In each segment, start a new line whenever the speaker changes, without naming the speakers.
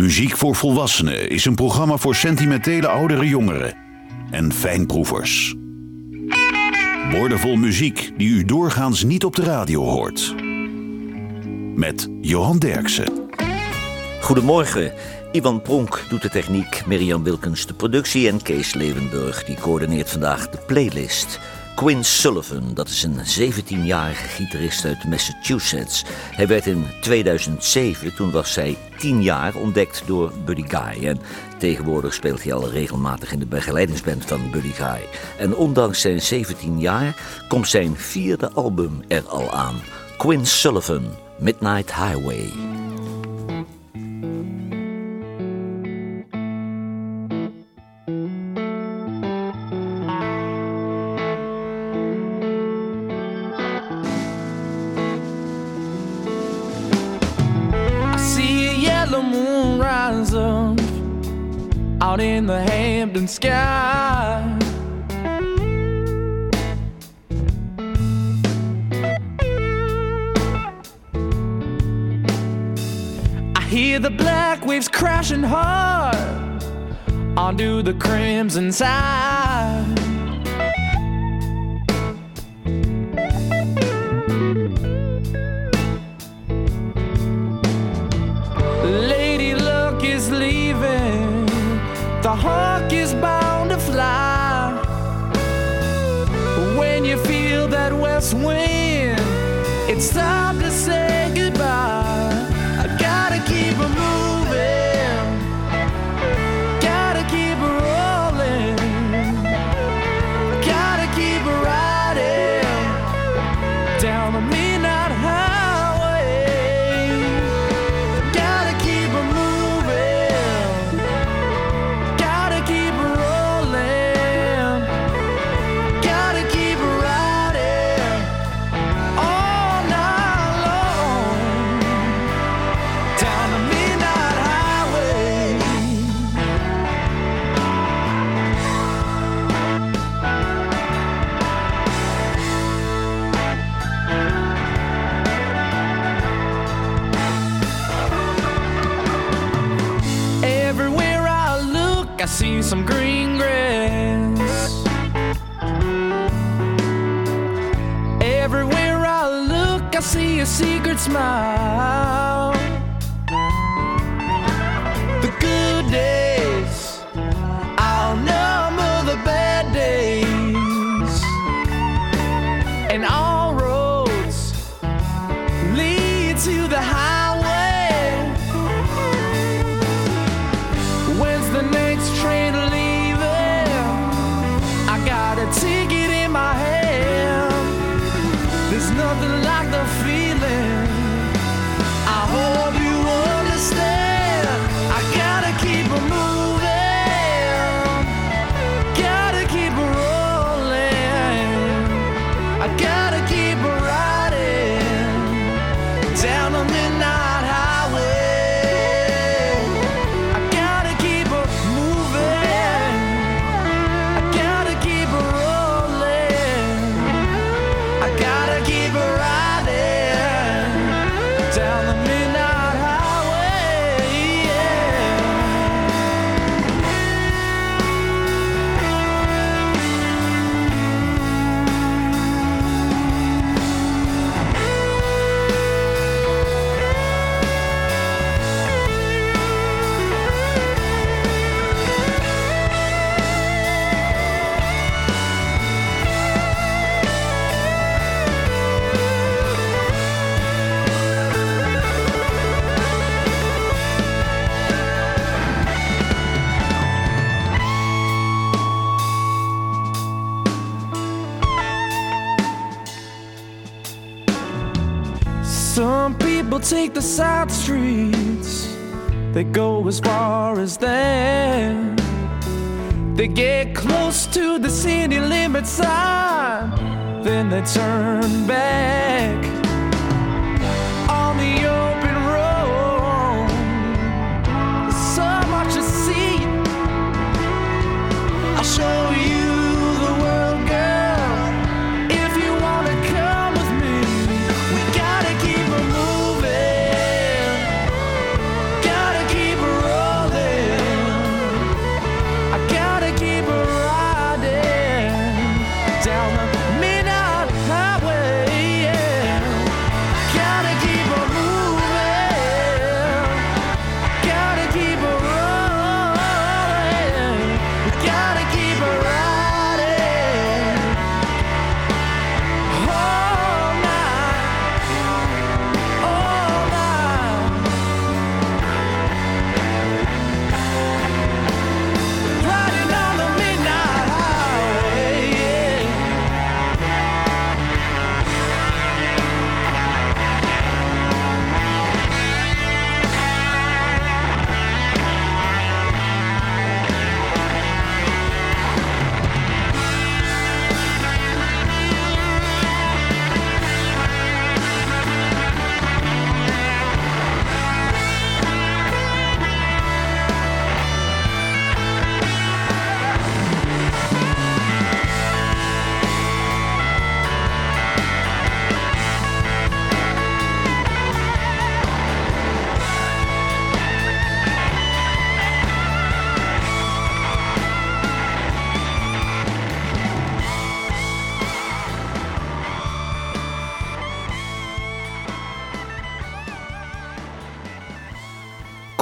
Muziek voor Volwassenen is een programma voor sentimentele oudere jongeren en fijnproevers. Woordenvol muziek die u doorgaans niet op de radio hoort. Met Johan Derksen.
Goedemorgen. Ivan Pronk doet de techniek, Mirjam Wilkens de productie en Kees Levenburg die coördineert vandaag de playlist. Quinn Sullivan, dat is een 17-jarige gitarist uit Massachusetts. Hij werd in 2007, toen was zij 10 jaar, ontdekt door Buddy Guy. En tegenwoordig speelt hij al regelmatig in de begeleidingsband van Buddy Guy. En ondanks zijn 17 jaar komt zijn vierde album er al aan. Quinn Sullivan, Midnight Highway.
Sky. I hear the black waves crashing hard onto the crimson side. Hawk is bound to fly. When you feel that west wind, it's time to say secret smile. Some people take the side streets, they go as far as there. They get close to the city limit sign, ah, then they turn back.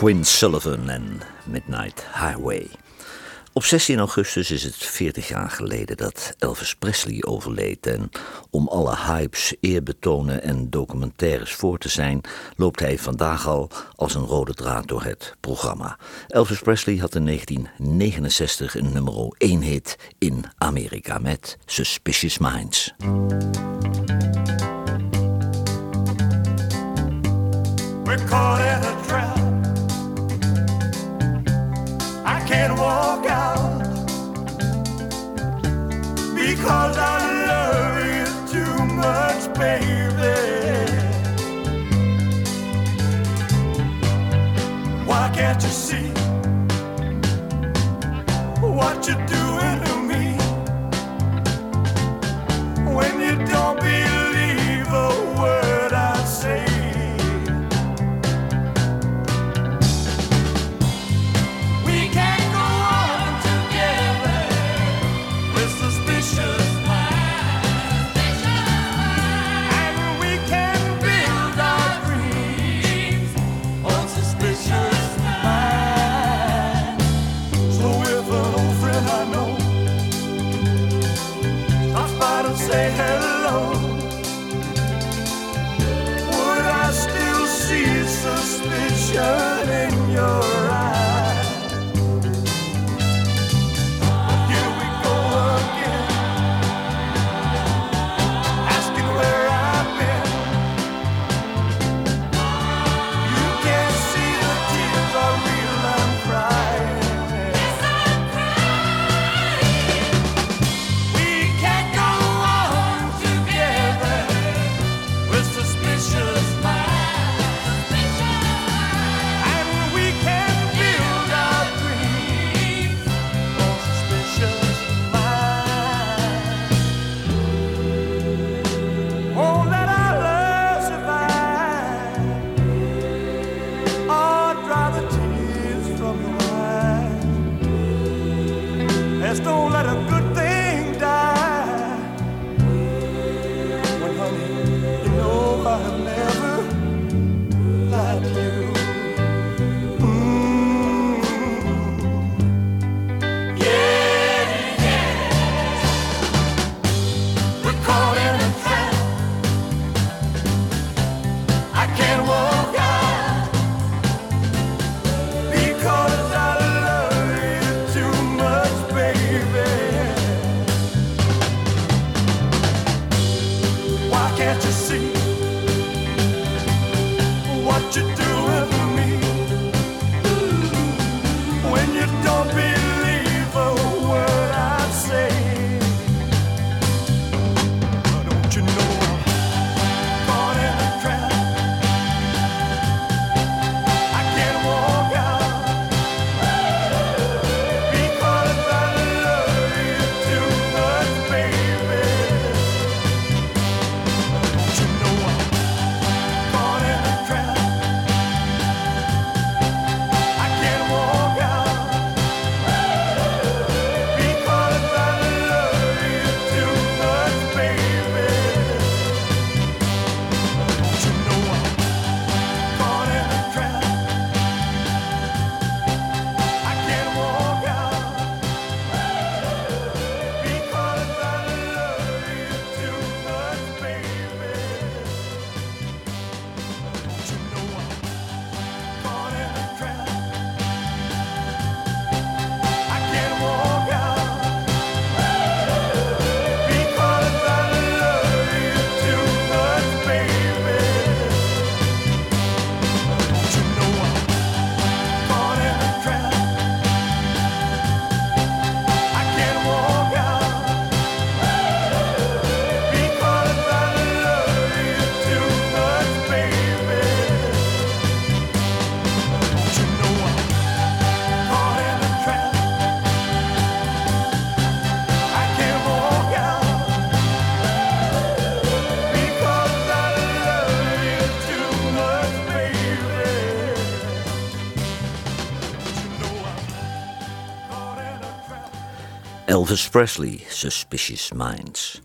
Quinn Sullivan en Midnight Highway. Op 16 augustus is het 40 jaar geleden dat Elvis Presley overleed. En om alle hypes, eerbetonen en documentaires voor te zijn, loopt hij vandaag al als een rode draad door het programma. Elvis Presley had in 1969 een nummer 1 hit in Amerika met Suspicious Minds. We're caught in a trap. and walk out because I love you too much, baby. Why can't you see what you're doing to me when you don't be? Elvis Presley, Suspicious Minds.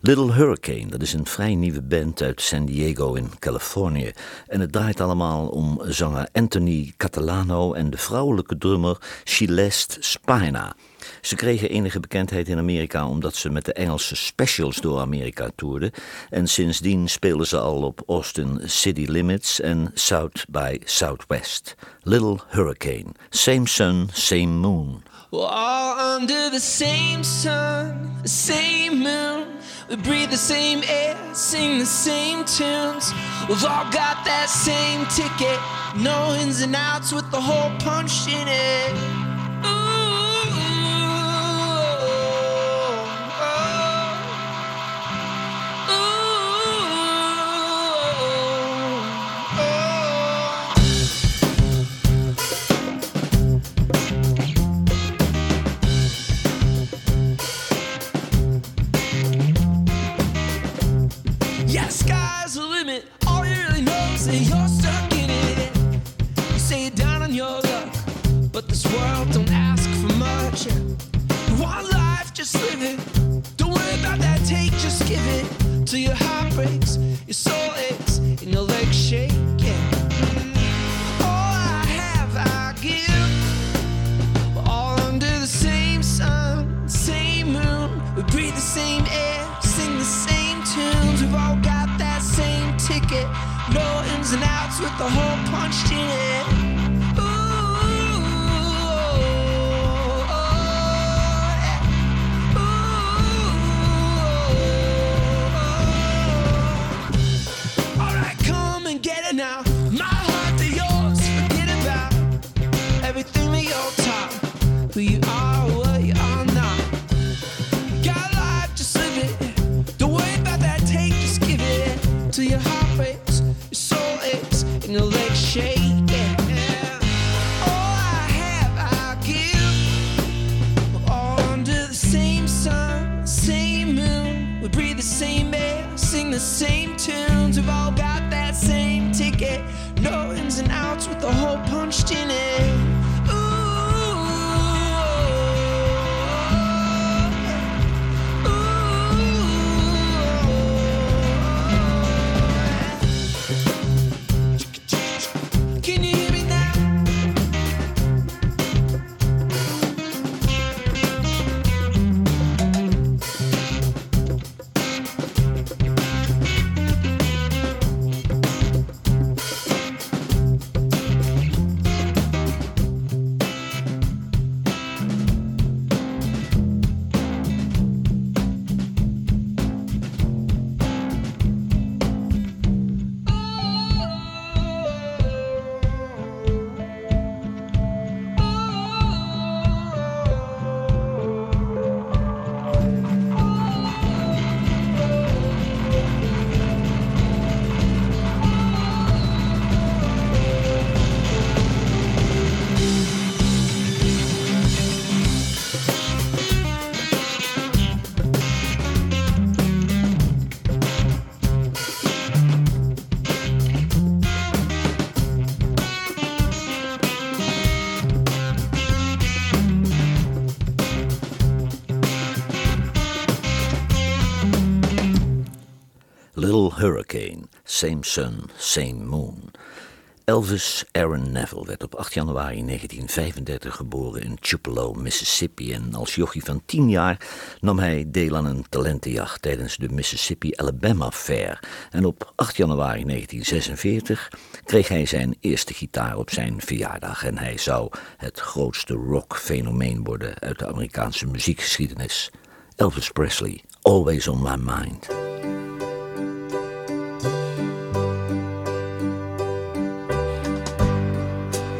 Little Hurricane, dat is een vrij nieuwe band uit San Diego in Californië. En het draait allemaal om zanger Anthony Catalano en de vrouwelijke drummer Celeste Spina. Ze kregen enige bekendheid in Amerika omdat ze met de Engelse specials door Amerika toerden. En sindsdien spelen ze al op Austin City Limits en South by Southwest. Little Hurricane, same sun, same moon.
All under the same sun, the same moon. We breathe the same air, sing the same tunes. We've all got that same ticket, no ins and outs with the hole punched in it.
Same Sun, Same Moon. Elvis Aaron Neville werd op 8 januari 1935 geboren in Tupelo, Mississippi. En als jochie van 10 jaar nam hij deel aan een talentenjacht tijdens de Mississippi-Alabama Fair. En op 8 januari 1946 kreeg hij zijn eerste gitaar op zijn verjaardag. En hij zou het grootste rock-fenomeen worden uit de Amerikaanse muziekgeschiedenis. Elvis Presley, always on my mind.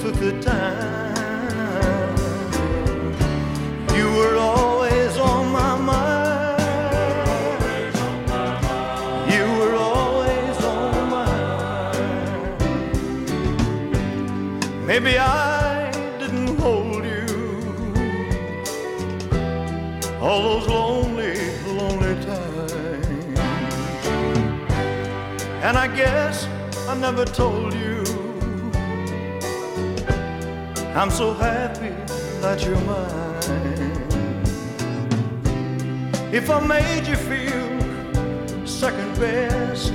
took the time. You were always on my mind. You were always on my mind. Maybe I didn't hold you all those lonely, lonely times. And I guess I never told I'm so happy that you're mine. If I made you feel second best,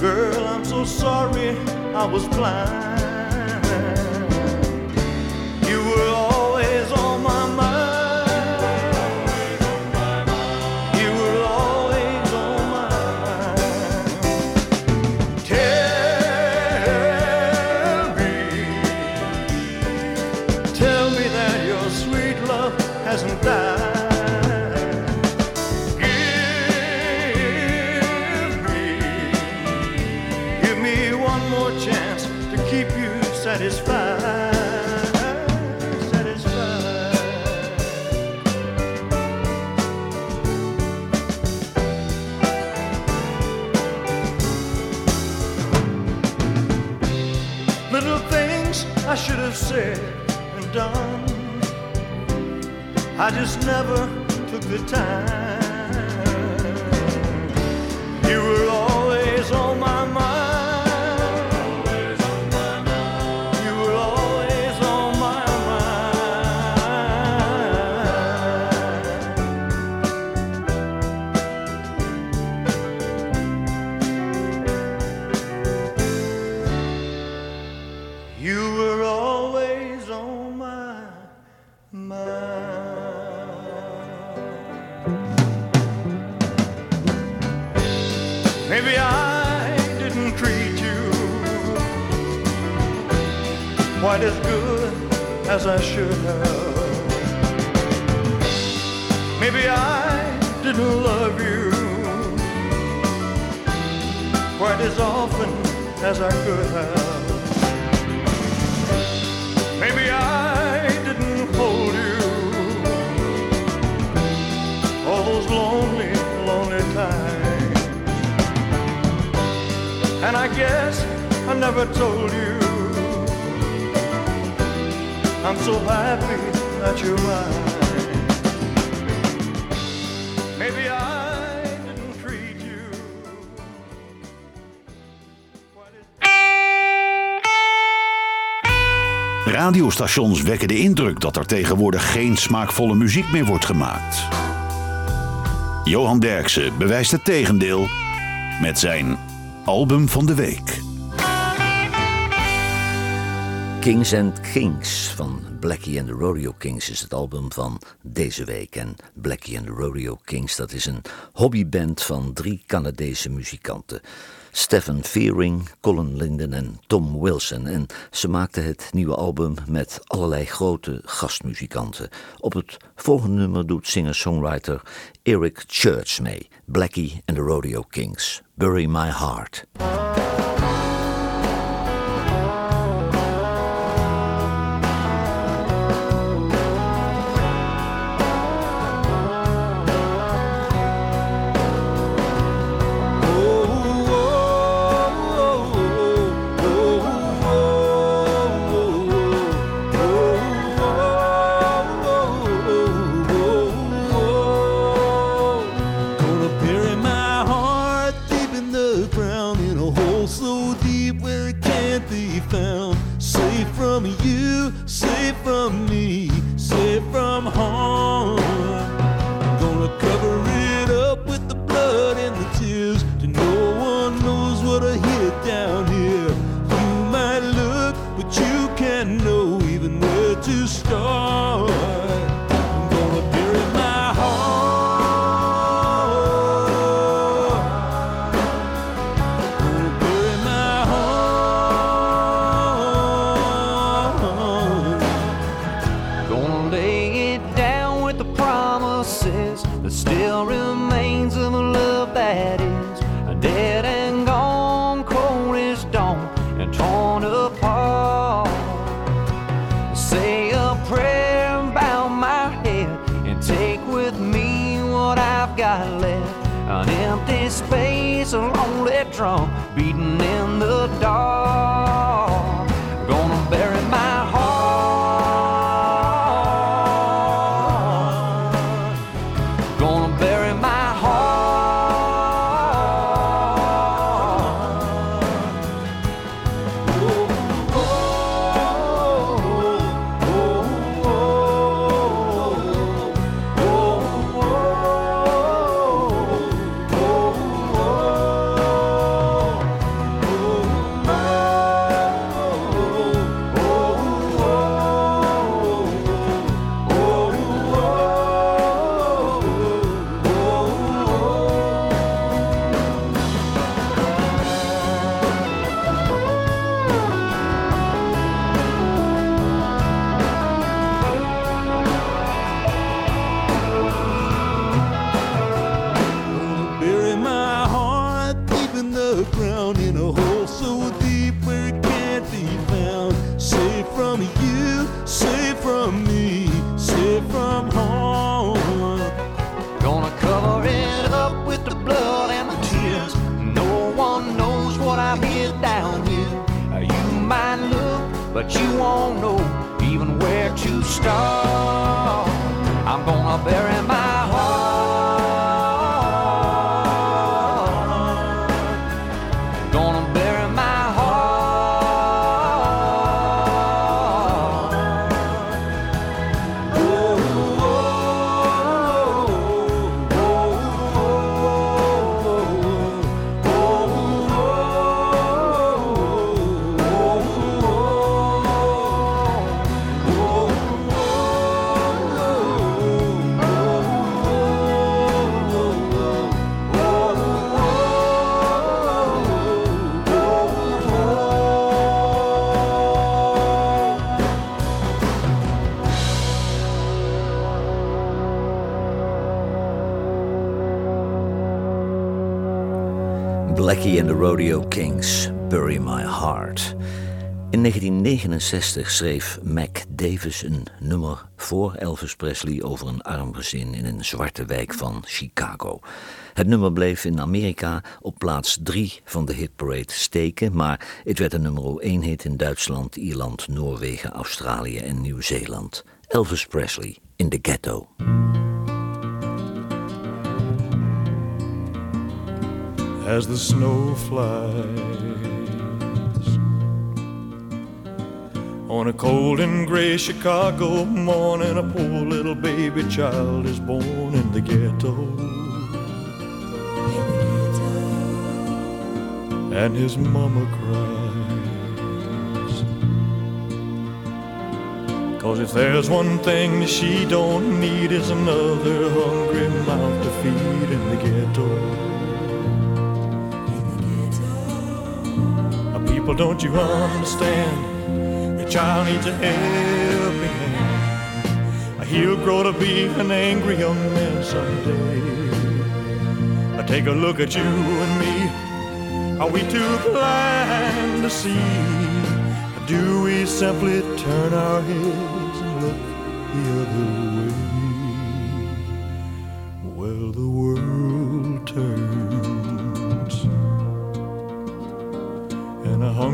girl, I'm so sorry I was blind. done. I just never took the time.
radiostations wekken de indruk dat er tegenwoordig geen smaakvolle muziek meer wordt gemaakt. Johan Derksen bewijst het tegendeel met zijn album van de week.
Kings and Kings van Blackie and the Rodeo Kings is het album van deze week. En Blackie and the Rodeo Kings, dat is een hobbyband van drie Canadese muzikanten. Stephen Fearing, Colin Linden en Tom Wilson. En ze maakten het nieuwe album met allerlei grote gastmuzikanten. Op het volgende nummer doet singer-songwriter Eric Church mee. Blackie and the Rodeo Kings. Bury My Heart. Rodeo Kings, Bury My Heart. In 1969 schreef Mac Davis een nummer voor Elvis Presley over een arm gezin in een zwarte wijk van Chicago. Het nummer bleef in Amerika op plaats 3 van de hitparade steken, maar het werd een nummer 1 hit in Duitsland, Ierland, Noorwegen, Australië en Nieuw-Zeeland. Elvis Presley in the Ghetto.
As the snow flies. On a cold and gray Chicago morning, a poor little baby child is born in the ghetto. And his mama cries. Cause if there's one thing she don't need, is another hungry mouth to feed in the ghetto. Well, don't you understand? The child needs a helping hand. He'll grow to be an angry young man someday. Take a look at you and me. Are we too blind to see? Do we simply turn our heads and look the other way?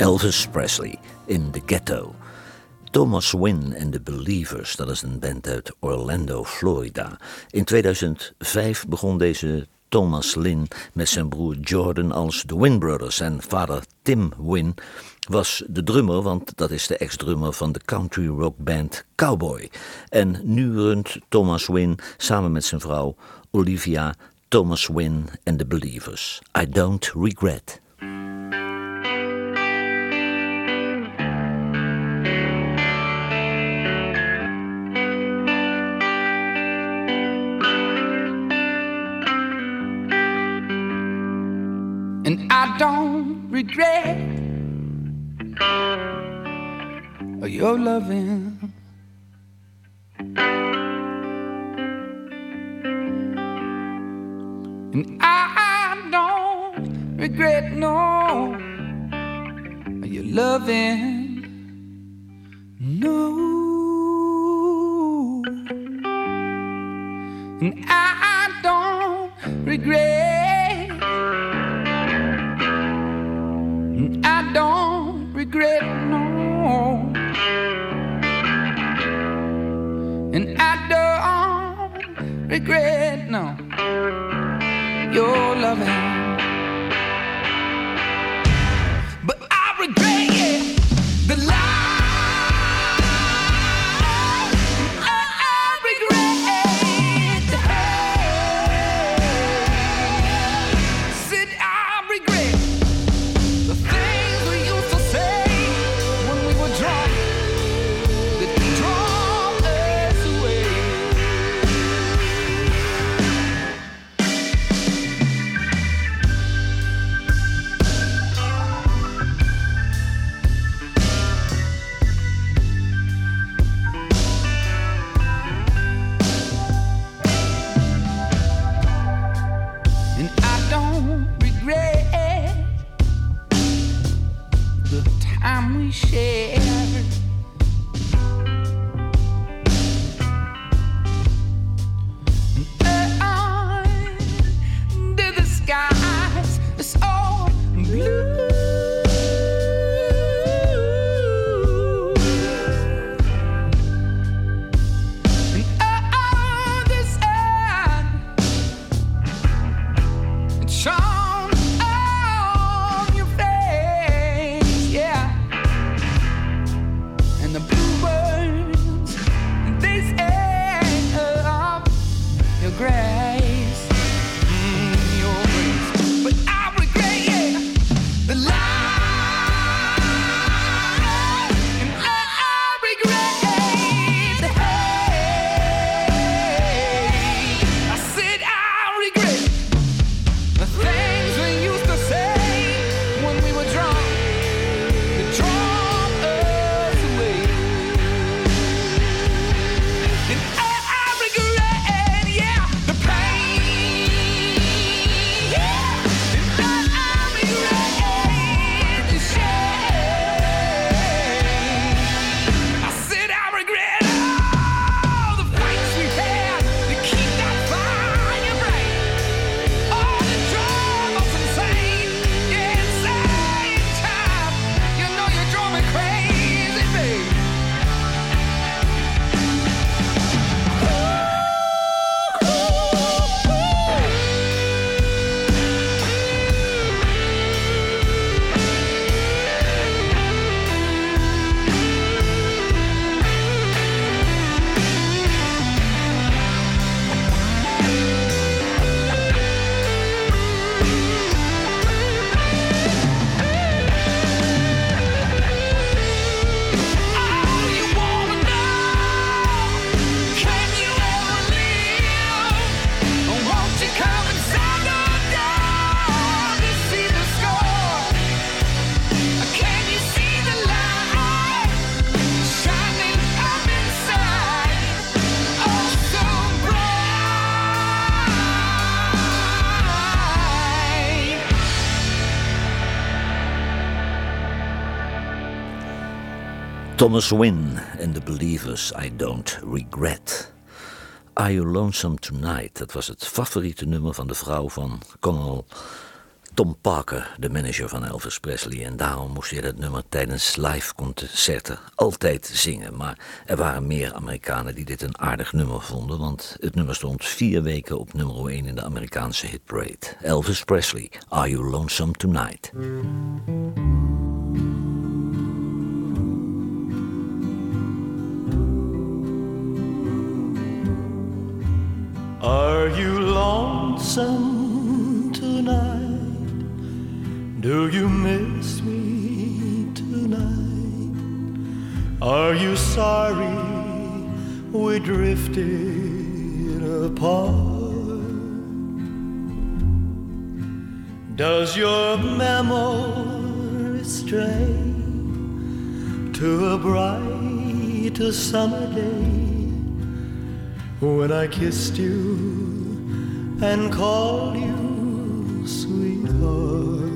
Elvis Presley in The Ghetto. Thomas Wynn en The Believers, dat is een band uit Orlando, Florida. In 2005 begon deze Thomas Lynn met zijn broer Jordan als The Wynn Brothers en vader Tim Wynn was de drummer, want dat is de ex-drummer van de country rock band Cowboy. En nu runt Thomas Wynn samen met zijn vrouw Olivia Thomas Wynn en The Believers. I Don't Regret.
Your loving. And I don't regret no your loving. No. And I don't regret. And I don't regret no. Regret no. Your loving.
Thomas Wynne en The Believers I Don't Regret. Are You Lonesome Tonight? Dat was het favoriete nummer van de vrouw van Colonel Tom Parker, de manager van Elvis Presley. En daarom moest hij dat nummer tijdens live concerten altijd zingen. Maar er waren meer Amerikanen die dit een aardig nummer vonden, want het nummer stond vier weken op nummer 1 in de Amerikaanse hitparade. Elvis Presley, Are You Lonesome Tonight?
Are you lonesome tonight? Do you miss me tonight? Are you sorry we drifted apart? Does your memory stray to a bright summer day when I kissed you and called you sweetheart?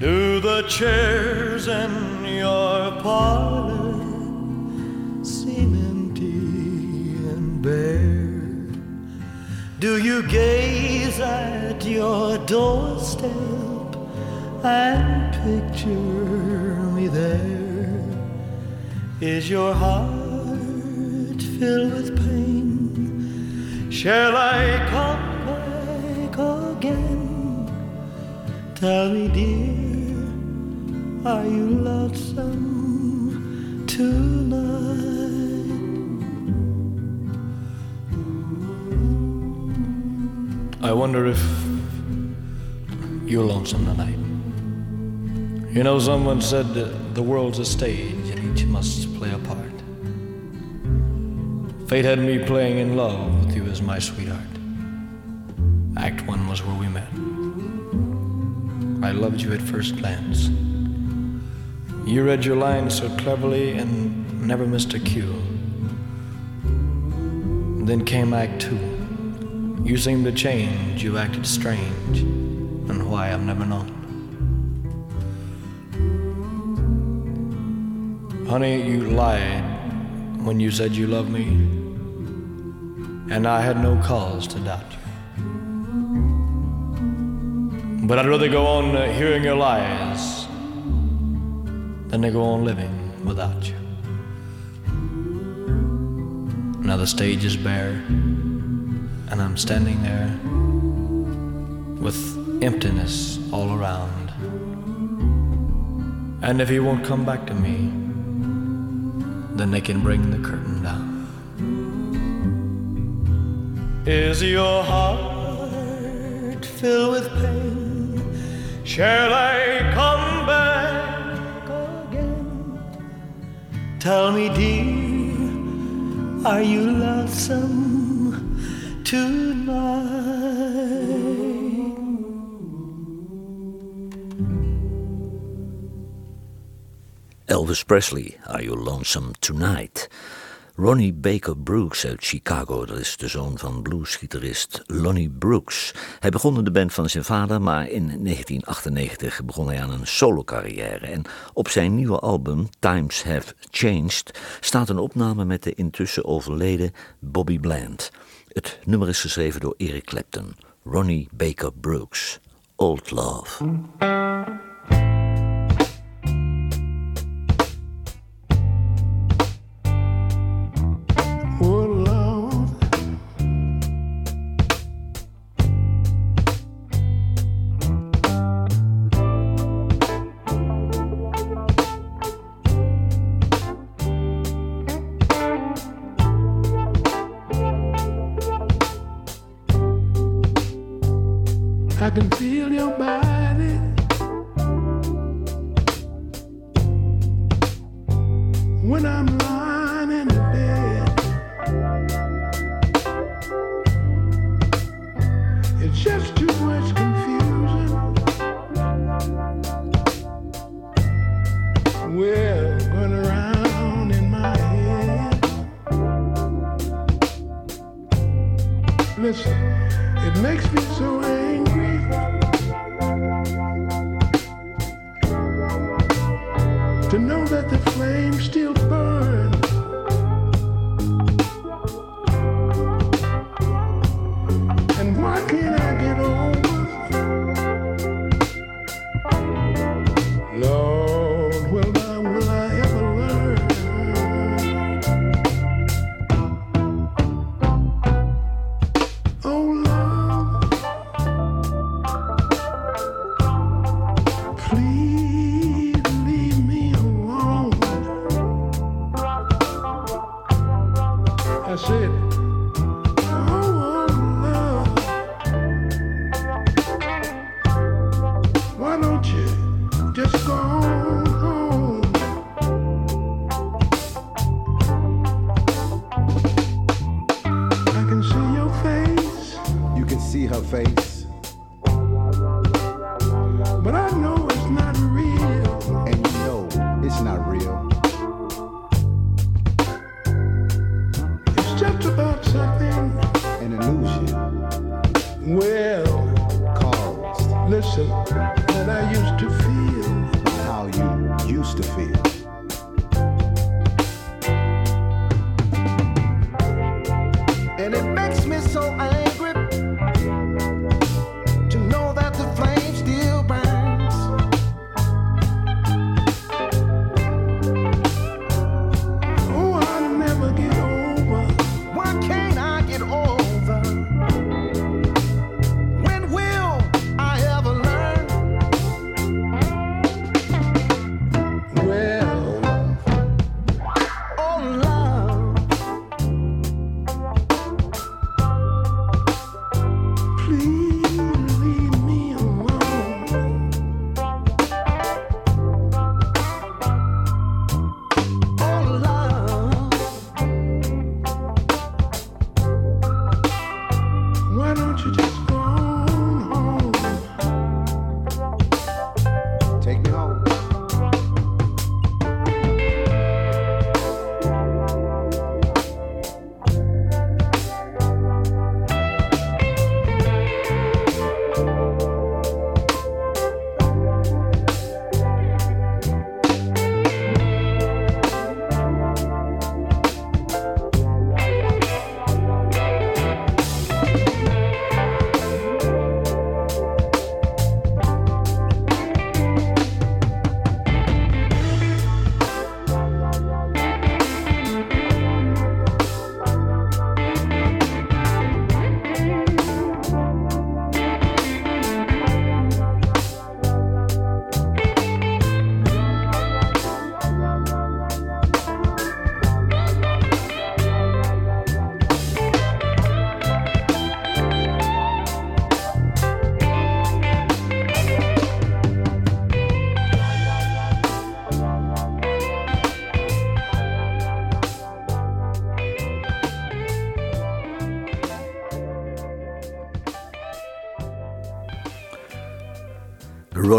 Do the chairs in your parlor seem empty and bare? Do you gaze at your doorstep and picture me there? Is your heart filled with pain? Shall I come back again? Tell me, dear, are you lonesome tonight? I wonder if you're lonesome tonight. You know, someone said the world's a stage and each must. Fate had me playing in love with you as my sweetheart. Act one was where we met. I loved you at first glance. You read your lines so cleverly and never missed a cue. Then came Act two. You seemed to change, you acted strange, and why I've never known. Honey, you lied when you said you loved me, and I had no cause to doubt you. But I'd rather go on uh, hearing your lies than to go on living without you. Now the stage is bare, and I'm standing there with emptiness all around. And if he won't come back to me, then they can bring the curtain down. Is your heart filled with pain? Shall I come back again? Tell me, dear, are you lonesome tonight?
Elvis Presley, Are You Lonesome Tonight? Ronnie Baker Brooks uit Chicago, dat is de zoon van bluesgitarist Lonnie Brooks. Hij begon in de band van zijn vader, maar in 1998 begon hij aan een solo-carrière. En op zijn nieuwe album Times Have Changed staat een opname met de intussen overleden Bobby Bland. Het nummer is geschreven door Eric Clapton, Ronnie Baker Brooks, Old Love.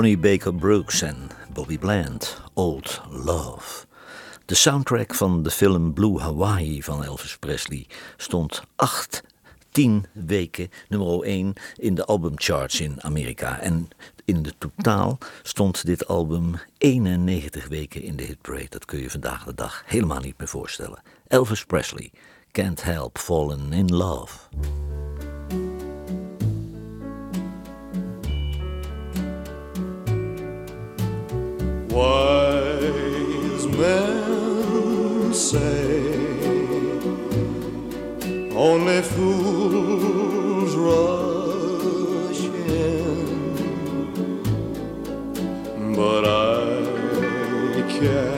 Ronnie Baker Brooks en Bobby Bland, Old Love. De soundtrack van de film Blue Hawaii van Elvis Presley stond acht, tien weken nummer 1 in de albumcharts in Amerika. En in de totaal stond dit album 91 weken in de hitparade. Dat kun je vandaag de dag helemaal niet meer voorstellen. Elvis Presley, Can't Help Falling in Love.
Wise men say only fools rush in, but I can't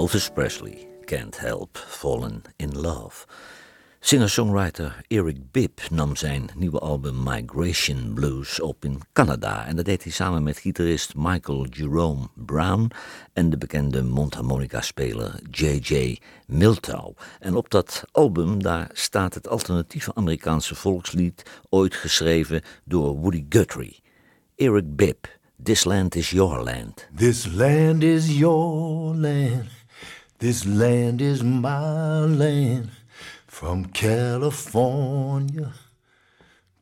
Elvis Presley can't help fallen in love. Singer-songwriter Eric Bibb nam zijn nieuwe album Migration Blues op in Canada. En dat deed hij samen met gitarist Michael Jerome Brown en de bekende mondharmonica-speler J.J. Miltow. En op dat album daar staat het alternatieve Amerikaanse volkslied, ooit geschreven door Woody Guthrie. Eric Bibb, This Land is Your Land.
This land is your land. This land is my land. From California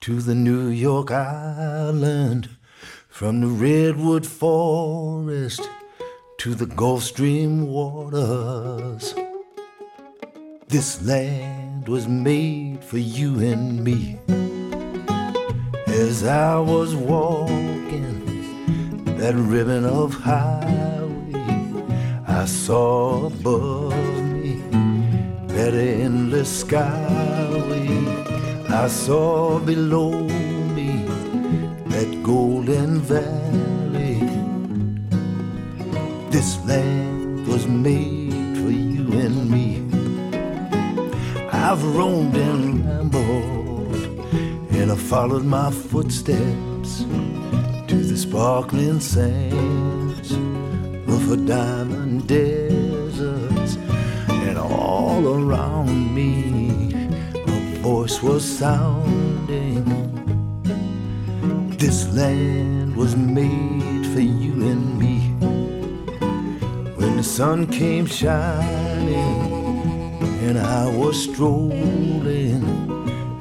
to the New York Island, from the Redwood Forest to the Gulf Stream waters. This land was made for you and me. As I was walking that ribbon of highway, I saw above me that endless skyway. I saw below me that golden valley. This land was made for you and me. I've roamed and rambled, and I followed my footsteps to the sparkling sands a diamond deserts, and all around me a voice was sounding. This land was made for you and me. When the sun came shining and I was strolling,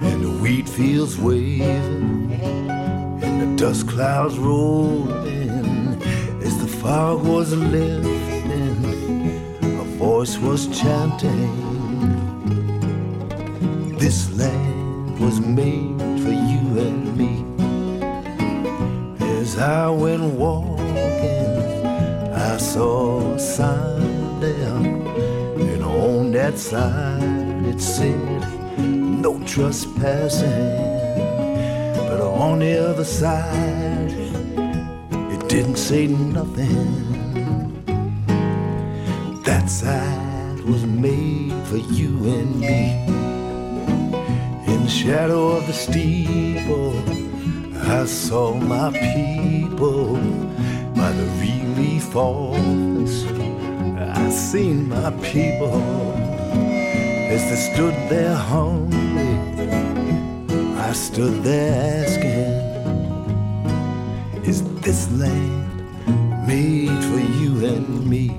and the wheat fields waving, and the dust clouds rolling, fog was lifting, a voice was chanting. This land was made for you and me. As I went walking, I saw a sign there, and on that sign it said, No trespassing. But on the other side, didn't say nothing. That side was made for you and me. In the shadow of the steeple, I saw my people by the relief office. I seen my people as they stood there hungry. I stood there asking, Is this land made for you and me?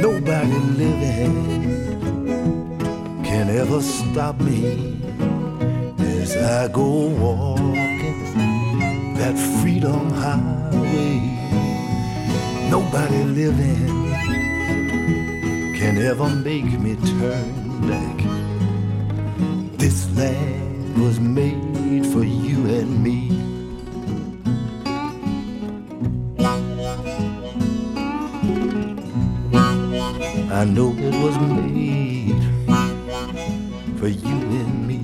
Nobody living can ever stop me as I go walking that freedom highway. Nobody living can ever make me turn back. This land was made for you and me. I know it was made for you and me.